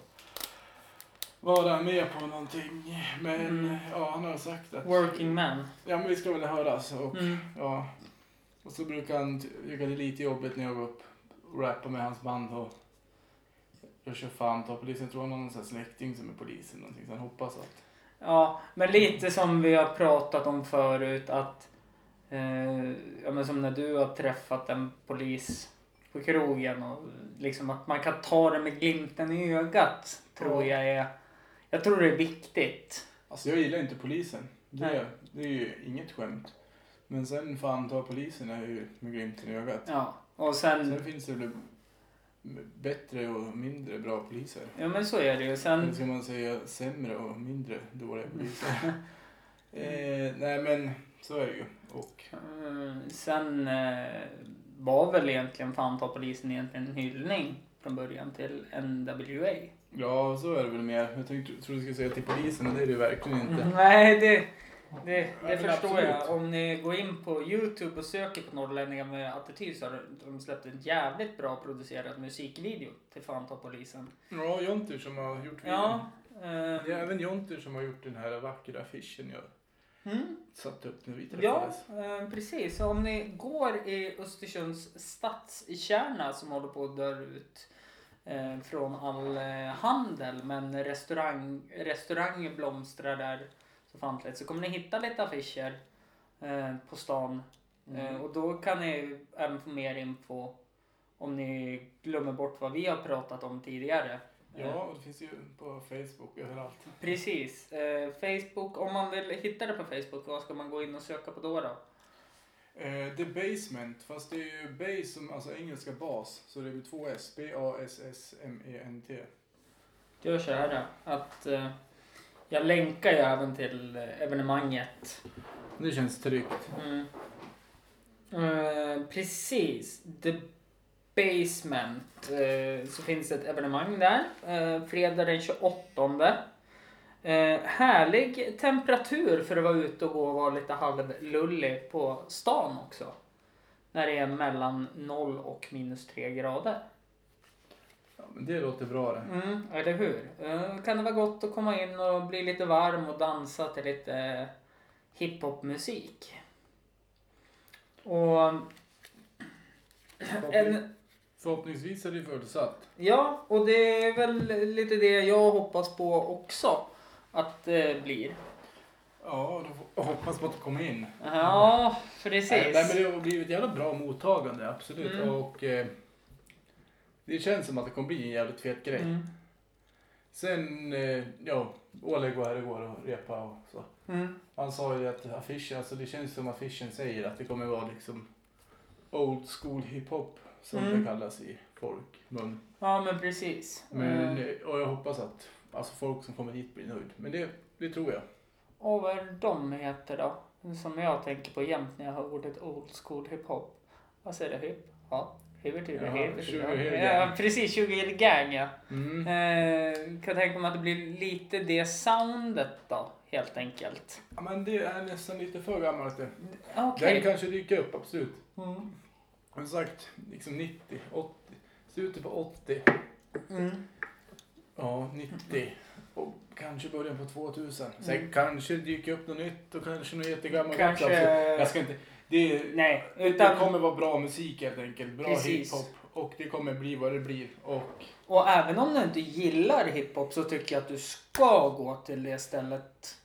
vara med på någonting. Men Mm. ja, han har sagt att Working man. ja, men vi ska väl höras. Och, Mm. ja. och så brukar han ty- tycka det är lite jobbigt när jag går upp och rappar med hans band. Och jag kör fan ta polisen. Jag tror han har någon sån här släkting som är polis eller någonting. Så han hoppas att Ja, men lite som vi har pratat om förut att eh, ja, men som när du har träffat en polis på krogen och liksom att man kan ta det med glimten i ögat tror Ja. jag är jag tror det är viktigt. Alltså jag gillar inte polisen. Nej. Det, det är ju inget skämt. Men sen fan ta polisen är ju med glimten i ögat. Ja, och sen Sen finns det väl bättre och mindre bra poliser. ja men så är det ju. Sen Eller ska man säga sämre och mindre dåliga poliser? eh, nej men så är det ju. Och Eh, Sen eh, var väl egentligen fan ta polisen egentligen en hyllning från början till NWA. ja, så är det väl mer. Jag tänkte, trodde du skulle säga till polisen och det är det ju verkligen inte. Mm, nej, det, det, det förstår absolut. jag. Om ni går in på Youtube och söker på norrlänningar med attityd så har de släppt en jävligt bra producerad musikvideo till fan ta polisen. Ja, Jonter som har gjort Ja. Det är Eh, även Jonter som har gjort den här vackra affischen jag mm, satte upp när vi ja, träffades. eh, precis. Så om ni går i Östersunds stadskärna som håller på att dö ut eh, från all eh, handel men restaurang, restauranger blomstrar där så fantligt så kommer ni hitta lite affischer eh, på stan eh, och då kan ni även få mer info om ni glömmer bort vad vi har pratat om tidigare. Eh, Ja, och det finns ju på Facebook överallt. Precis. Eh, Facebook, om man vill hitta det på Facebook, vad ska man gå in och söka på då? då? Eh, The Basement, fast det är ju base som, alltså engelska bas, så det är väl två S. B-A-S-S-M-E-N-T. Gör så här att eh, jag länkar ju även till evenemanget. Det känns tryggt. Mm. Eh, precis. The Basement. Eh, så finns ett evenemang där. Eh, fredag den 28. Eh, härlig temperatur för att vara ute och gå och vara lite halvlullig på stan också. När det är mellan 0 och minus 3 grader. Ja, men det låter bra det. Mm, eller hur? Eh, kan det vara gott att komma in och bli lite varm och dansa till lite eh, hiphopmusik. Och en, Förhoppningsvis är det fullsatt. ja, och det är väl lite det jag hoppas på också att det blir. Ja, då hoppas på att kommer in. Ja, precis. nej, men det har blivit ett jävla bra mottagande, absolut. Mm. Och eh, det känns som att det kommer bli en jävligt fet grej. Mm. Sen, eh, ja, Oleg var här igår och repa och så. Mm. Han sa ju att affischen, alltså det känns som affischen säger att det kommer vara liksom old school hiphop som Mm. det kallas i folkmun. Ja, men precis. Men, Eh, eh, och jag hoppas att alltså folk som kommer dit blir nöjd. Men det, det tror jag. Och vad är de heter då? Som jag tänker på jämt när jag hör ordet old school hiphop. Vad säger det? Hip? Ja. Betyder Ja, hip. 20 Ja, Hill ja, Gang. precis. 20 Hill Gang ja. Mm. Eh, kan tänka mig att det blir lite det soundet då, helt enkelt. Ja, men det är nästan lite för gammalt det. Okej. Den kanske dyker upp, absolut. Mm. Som sagt, liksom 90, 80, slutet på 80. Mm. Ja, 90. Och kanske början på 2000. Sen Mm. kanske dyker upp något nytt och kanske något jättegammalt Kanske-. Jag ska inte... Det, Nej, det utan... kommer vara bra musik helt enkelt. Bra Precis. hiphop. Och det kommer bli vad det blir. Och Och även om du inte gillar hiphop så tycker jag att du ska gå till det stället.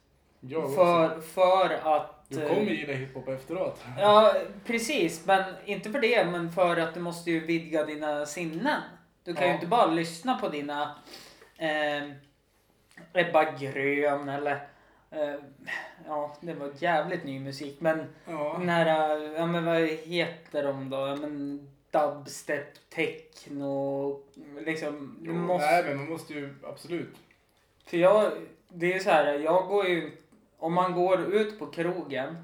jag också. För, för att... Du eh, kommer gilla hiphop efteråt. Ja, precis. Men inte för det, men för att du måste ju vidga dina sinnen. Du kan ju Ja. inte bara lyssna på dina eh, Ebba Grön eller eh, ja, det var jävligt ny musik. Men Ja. den här, ja men vad heter de då? Ja, men dubstep, techno, liksom. Jo, måste, Nej, men man måste ju absolut. För jag, det är så här, jag går ju, om man går ut på krogen,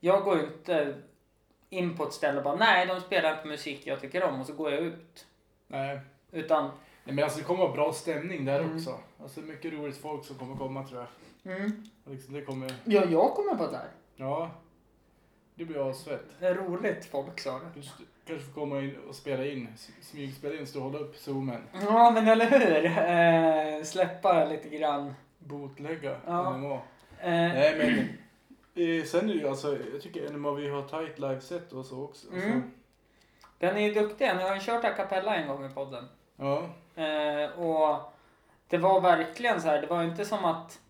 jag går ju inte in på ett ställe och bara nej, de spelar inte musik jag tycker om och så går jag ut. Nej. Utan, Nej, men alltså det kommer vara bra stämning där Mm. också. Alltså mycket roligt folk som kommer komma tror jag. Mm. Liksom, det kommer, ja, jag kommer vara där. ja. Det blir asfett. Det är roligt folk sa det. Du kanske får komma in och spela in, smygspela in, stå och hålla upp zoomen. Ja, men eller hur? Eh, släppa lite grann. Bootlägga Ja. NMA. Eh, Nej men, eh, sen är det ju alltså, jag tycker NMA vi har tight liveset och så också. Alltså, Mm. Den är ju duktig. Ni har ju kört a cappella en gång i podden. ja. Eh, och det var verkligen så här, det var ju inte som att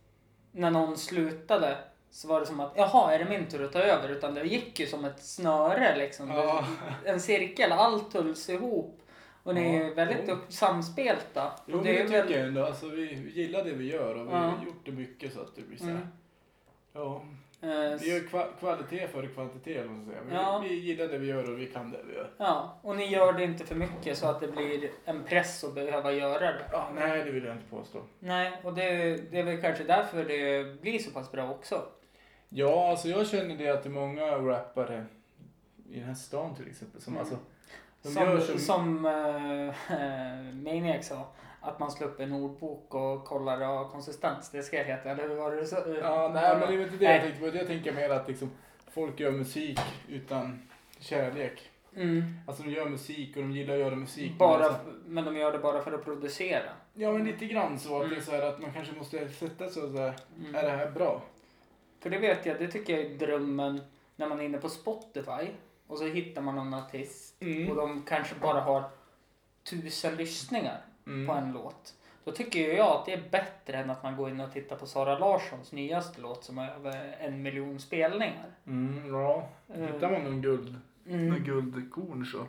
när någon slutade så var det som att jaha, är det min tur att ta över? Utan det gick ju som ett snöre liksom. Ja. En cirkel, allt hölls ihop. Och ni är Ja, väldigt jo. samspelta. Jo men det är tycker väl- jag ändå. Alltså vi, vi gillar det vi gör och vi Ja. har gjort det mycket så att det blir så här. Mm. Ja. Eh, Vi gör kva- kvalitet före kvantitet eller man säga. Vi, Ja. vi gillar det vi gör och vi kan det vi gör. Ja, och ni gör det inte för mycket så att det blir en press att behöva göra det. Ja, nej det vill jag inte påstå. Nej, och det, det är väl kanske därför det blir så pass bra också. Ja, alltså jag känner det att det är många rappare i den här stan till exempel som Mm. alltså de Som, som, som... eh, Maniac sa, att man slår upp en ordbok och kollar av konsistens. Det ska jag heta, eller hur var det så? Ja, nej men det är inte det jag tänkte på. Jag tänker mer att liksom, folk gör musik utan kärlek. Mm. Alltså de gör musik och de gillar att göra musik. men Bara, alltså, men de gör det bara för att producera. Ja men lite grann så att Mm. det är så här att man kanske måste sätta sig och här, Mm. är det här bra? För det vet jag, det tycker jag är drömmen när man är inne på Spotify och så hittar man någon artist Mm. och de kanske bara har tusen lyssningar Mm. på en låt. Då tycker jag att det är bättre än att man går in och tittar på Sara Larssons nyaste låt som har över en miljon spelningar. Mm, ja. Hittar man någon guld, Mm. guldkorn så.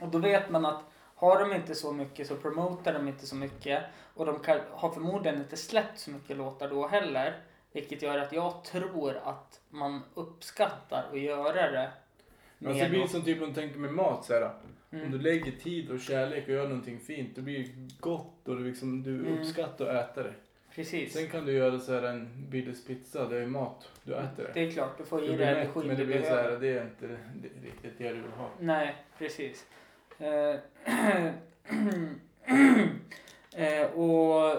Och då vet man att har de inte så mycket så promotar de inte så mycket. Och de kan, har förmodligen inte släppt så mycket låtar då heller. Vilket gör att jag tror att man uppskattar att göra det. Alltså det blir som typ man tänker med mat så här. Om Mm. du lägger tid och kärlek och gör någonting fint, då blir det gott och du, liksom, du Mm. uppskattar att äta det. Precis. Sen kan du göra så här en Billys pizza, det är mat, du äter det. Det är klart, du får Du blir dig mätt, energin men det du blir så behöver. här, det är inte det, det, riktigt det du vill ha. Nej, precis. Eh, eh, och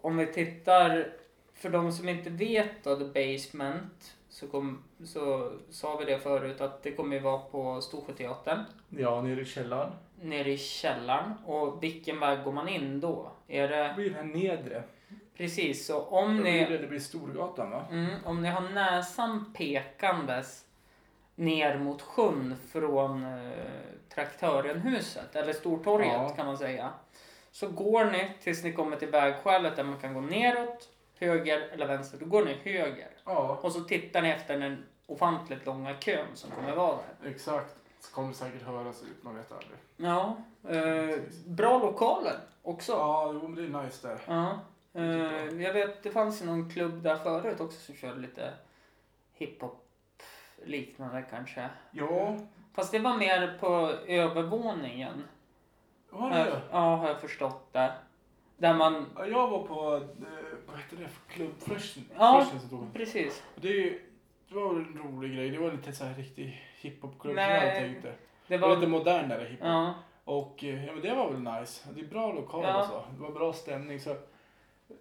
om vi tittar, för de som inte vet då, The Basement, så, kom, så sa vi det förut att det kommer ju vara på Storsjöteatern, Ja, nere i källaren. nere i källaren. Och vilken väg går man in då? Är Det det blir den nedre. precis så om blir ni, det, det blir Storgatan va? mm, om ni har näsan pekandes ner mot sjön från eh, Traktörenhuset, eller Stortorget Ja. kan man säga. Så går ni tills ni kommer till vägskälet där man kan gå neråt, höger eller vänster. Då går ni höger. Ja, Och så tittar ni efter den ofantligt långa kön som kommer vara där. exakt. Så kommer det säkert höras ut, man vet aldrig. Ja, eh, bra lokaler också. Ja, jo, men det är nice där. Ja. Eh, jag vet, det fanns ju någon klubb där förut också som körde lite hiphop liknande kanske. Ja, Fast det var mer på övervåningen. var det Ja, har jag förstått det. Där man... Ja, jag var på, eh, vad heter det, klubb Freshen. Ja. Freshen som tog. Precis. Och Det, är ju- det var väl en rolig grej. Det var lite så här riktig hiphopklubb som Nej. jag tänkte. Det Det var lite modernare hiphop. Ja. Och eh, ja, men det var väl nice. Det är bra lokal Ja. och så. Det var bra stämning. Så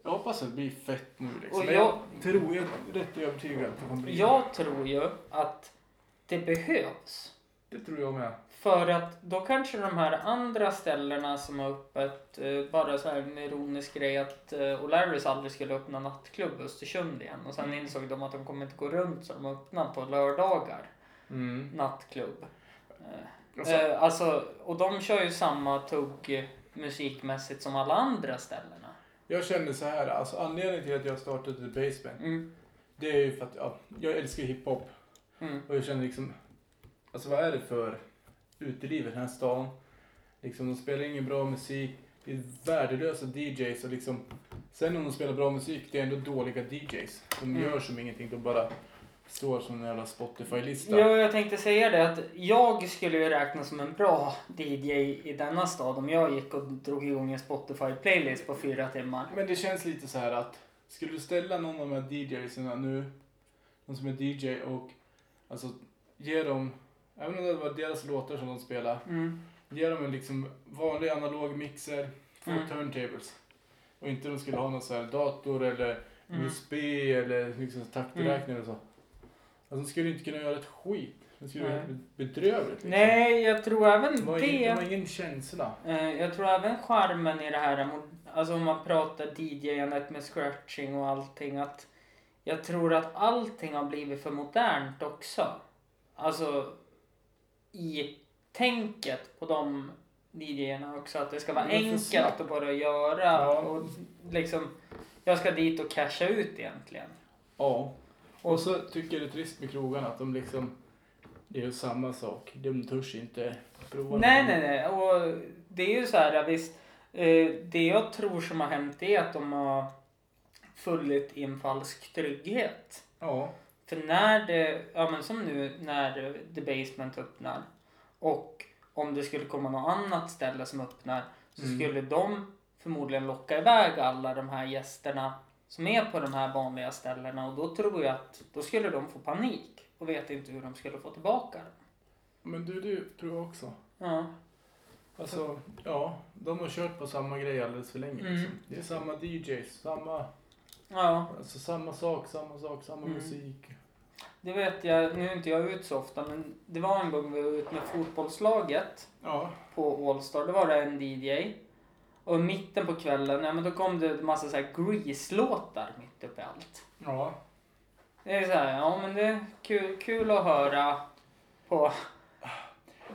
jag hoppas att det blir fett nu liksom. Och Men jag- tror, jag är rätt övertygad att det kommer bli Jag tror ju att det behövs. Det. tror jag med. För att då kanske de här andra ställena som har öppet, eh, bara så här en ironisk grej att eh, O'Larrys aldrig skulle öppna nattklubb i Östersund igen. Och sen insåg de att de kommer inte gå runt så de öppnar på lördagar, Mm. nattklubb. Eh, Alltså, eh, alltså, och de kör ju samma tugg musikmässigt som alla andra ställena. jag känner så här. Alltså, anledningen till att jag startade The Basement. Mm. Det är ju för att ja, jag älskar hiphop. Mm. Och jag känner liksom. Alltså vad är det för uteliv i den här stan? Liksom de spelar ingen bra musik. Det är värdelösa DJs och liksom. Sen om de spelar bra musik, det är ändå dåliga DJs. De Mm. gör som ingenting, de bara står som en jävla Spotify-lista. Ja, jag tänkte säga det att jag skulle ju räknas som en bra DJ i denna stad om jag gick och drog igång en Spotify-playlist på fyra timmar. Men det känns lite så här att skulle du ställa någon av de här DJsarna nu, någon som är DJ och alltså ge dem, även om det var deras låtar som de spelar, Mm. ge dem en liksom vanlig analog mixer, två Mm. turntables. Och inte de skulle ha någon så här dator eller Mm. USB eller liksom takträknare och så. Alltså de skulle inte kunna göra ett skit. Det skulle vara bedrövligt. Liksom. Nej, jag tror även det. ingen, de har ingen känsla. Eh, Jag tror även charmen i det här, alltså om man pratar DJ-andet med scratching och allting, att jag tror att allting har blivit för modernt också. Alltså i tänket på de DJ-erna också, att det ska vara Det enkelt att bara göra Ja. och liksom, jag ska dit och casha ut egentligen. Ja. Och så tycker jag det är trist med krogarna att de liksom det är ju samma sak. De törs inte prova. Nej, nej, nej. Och det är ju så här, visst. Eh, det jag tror som har hänt är att de har fullit i en falsk trygghet. Ja. För när det, ja men som nu när The Basement öppnar och om det skulle komma något annat ställe som öppnar så Mm. skulle de förmodligen locka iväg alla de här gästerna som är på de här vanliga ställena och då tror jag att då skulle de få panik och vet inte hur de skulle få tillbaka dem. Men du, du tror jag också. Ja. Alltså, ja. De har kört på samma grej alldeles för länge. Mm. Liksom. Det är samma DJs, samma, Ja. alltså, samma sak, samma sak, samma Mm. musik. Det vet jag, nu är inte jag ut så ofta, men det var en gång vi var ute med fotbollslaget Ja. på Allstar. Då var det en DJ. Och i mitten på kvällen, ja men då kom det en massa så här Grease-låtar mitt uppe i allt. Ja. Det är så här, ja men det är kul, kul att höra på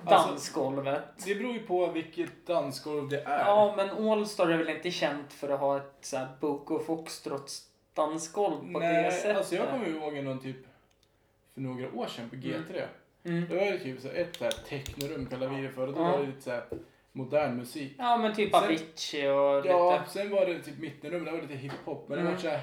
Alltså, dansgolvet. Det beror ju på vilket dansgolv det är. Ja men Allstar är väl inte känt för att ha ett så här Book och Foxtrots dansgolv på det Nej, sättet. alltså jag kommer ihåg någon typ för några år sedan på G3. Mm. Det var ju typ så ett så här technorum kallade vi det för och då Ja. var det lite så här modern musik. Ja men typ Sen- Avicii och Ja, lite... sen var det typ mittenrum, det var lite hiphop. Men det Mm. var så här,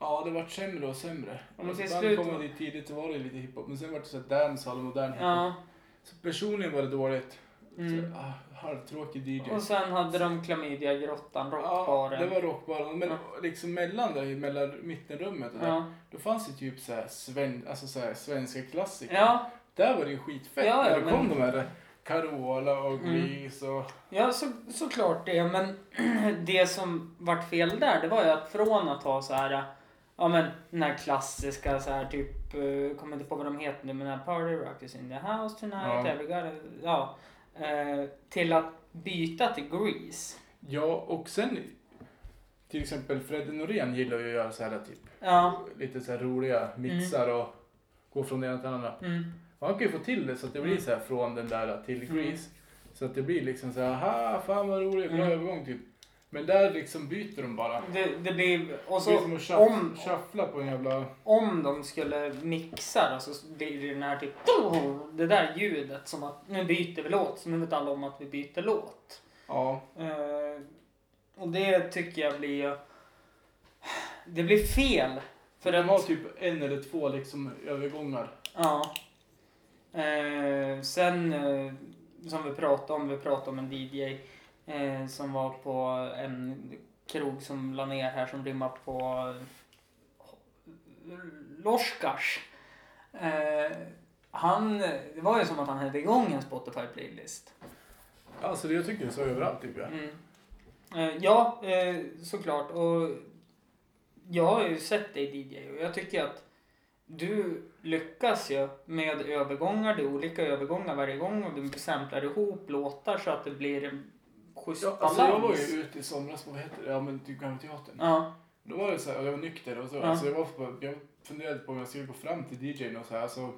Ja, det vart sämre och sämre. Ja, men Alltså, ibland slut kom man dit tidigt så var det lite hiphop. Men sen var det så här dancehall och modern hiphop. Ja. Så personligen var det dåligt. Mm. Så, ah, halvtråkig DJ. Och sen hade de Klamydia-grottan, Ja, rockbaren. det var rockbaren. Men Ja. liksom mellan där, mellan mittenrummet och där, Ja. då fanns det typ så här, sven, alltså så här svenska klassiker. Ja, Där var det ju skitfett Ja, när ja, det men- kom de här Carola och Mm. Grease och... ja så, såklart det. Men det som vart fel där, det var ju att från att ha så här, ja men den här klassiska så här typ, uh, kommer inte på vad de heter nu, men den här Party Rock is in the house tonight, Ja. every ja. Eh, till att byta till Grease. Ja, och sen till exempel Fredde Norén gillar ju att göra så här typ Ja. lite så här roliga mixar och gå från det ena till det andra. Mm. Och han kan ju få till det så att det blir Mm. så här från den där till Mm. Grease. Så att det blir liksom så här, ha fan vad roligt, bra Mm. övergång typ. Men där liksom byter de bara. Det, det blir, och det är så som att shuff, om, shuffla på en jävla... om de skulle mixa då, så blir det den här typ det där ljudet som att nu byter vi låt, så nu vet alla om att vi byter låt. Ja. Eh, och det tycker jag blir det blir fel. För de har att, typ en eller två liksom övergångar. ja. Eh, sen eh, som vi pratade om, vi pratade om en DJ eh, som var på en krog som la ner här som rimmar på Loskars. Eh, han, det var ju som att han hade igång en Spotify-playlist. Alltså det jag tycker är så överallt typ jag. Mm. Eh, ja, eh, såklart. Och jag har ju sett dig DJ och jag tycker att du lyckas ju med övergångar. Det är olika övergångar varje gång och du samplar ihop låtar så att det blir schysst Ja, balans. alltså jag var ju ute i somras på, vad heter det, ja men typ Gamla Teatern. Ja, Då var det så här, jag var nykter och så. Ja. Alltså jag, var på, jag funderade på om jag skulle gå fram till DJn och säga alltså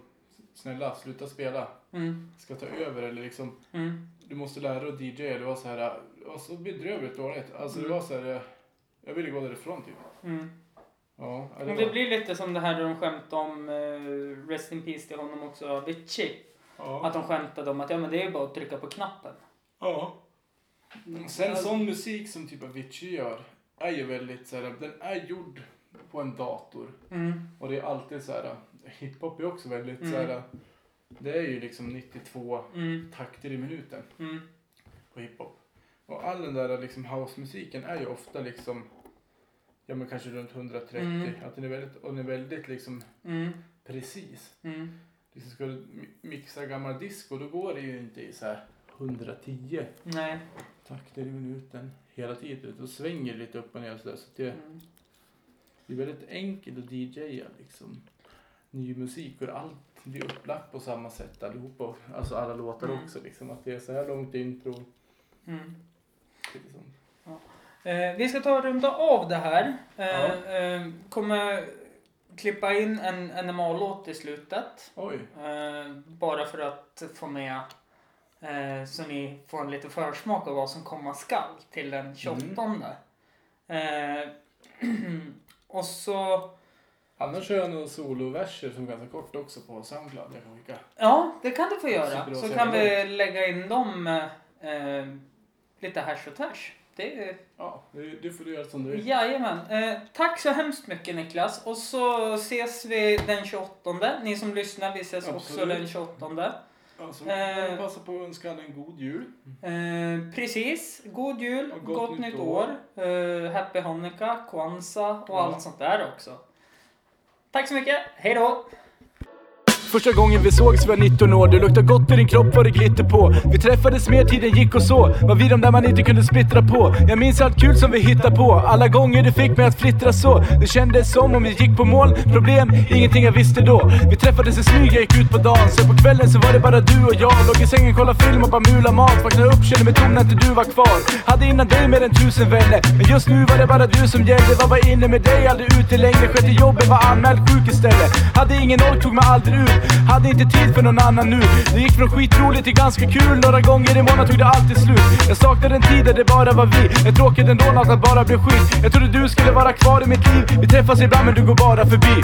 snälla sluta spela. mm, Ska ta över eller liksom mm, du måste lära dig att DJa. Det var så här, det var så bedrövligt dåligt. Alltså Mm. det var så här, eh, jag ville gå därifrån typ. mm. Ja, ja, Men det blir lite som det här där de skämtade om uh, Rest in Peace till honom också, Avicii. ja. Att de skämtade om att ja men det är bara att trycka på knappen. ja. Sen sån musik som typ Avicii gör är ju väldigt så här, den är gjord på en dator. Mm. Och det är alltid så här, hiphop är också väldigt Mm. så här. Det är ju liksom 92 Mm. takter i minuten Mm. på hiphop. Och all den där liksom housemusiken är ju ofta liksom Ja men kanske runt 130. Mm. Att den är väldigt, och den är väldigt liksom Mm. precis. Mm. Liksom ska du mi- mixa gammal disco då går det ju inte i så här 110 Nej. Takter i minuten hela tiden. Då svänger lite upp och ner och sådär. Så det, Mm. det är väldigt enkelt att DJa liksom. Ny musik och allt blir upplagt på samma sätt allihopa. och- Alltså alla låtar Mm. också liksom. Att det är så här långt intro. Mm. Lite sånt. Eh, vi ska ta och runda av det här. Eh, Ja. eh, kommer klippa in en NMA-låt i slutet. Oj. Eh, bara för att få med eh, så ni får en liten försmak av vad som komma skall till den 28. Eh, och så... Annars kör jag nog soloverser som är ganska kort också på Soundcloud. Jag kan skicka. Ja, det kan du få göra. Så kan vi lägga in dem eh, lite härs och tvärs. Det Ja, du, du får göra som du vill. Jajamän. Eh, tack så hemskt mycket Niklas. Och så ses vi den 28. Ni som lyssnar, vi ses också Absolut. den 28. Alltså, Eh. passa på att önska alla en god jul. Eh, precis. God jul, Och gott, nytt år. Eh, happy Hanukkah, Kwanzaa och Ja. allt sånt där också. Tack så mycket. Hej då! Första gången vi sågs var 19 år, du luktade gott i din kropp var det glitter på. Vi träffades mer, tiden gick och så. Var vi de där man inte kunde splittra på. Jag minns allt kul som vi hittade på. Alla gånger du fick mig att flittra så. Det kändes som om vi gick på mål. Problem, ingenting jag visste då. Vi träffades i smyg, jag gick ut på dagen. Sen på kvällen så var det bara du och jag. Låg i sängen, kollade film och bara mula mat. Vaknade upp, kände mig tom när inte du var kvar. Hade innan dig mer än tusen vänner. Men just nu var det bara du som gällde. Var bara inne med dig, aldrig ute längre. Skötte jobbet, var anmäld sjuk istället. Hade ingen ork, tog mig aldrig ut. Hade inte tid för någon annan nu. Det gick från skitroligt till ganska kul. Några gånger i månaden tog det alltid slut. Jag saknade en tid där det bara var vi. Jag tråkigt ändå, allt att bara blev skit. Jag trodde du skulle vara kvar i mitt liv. Vi träffas ibland men du går bara förbi.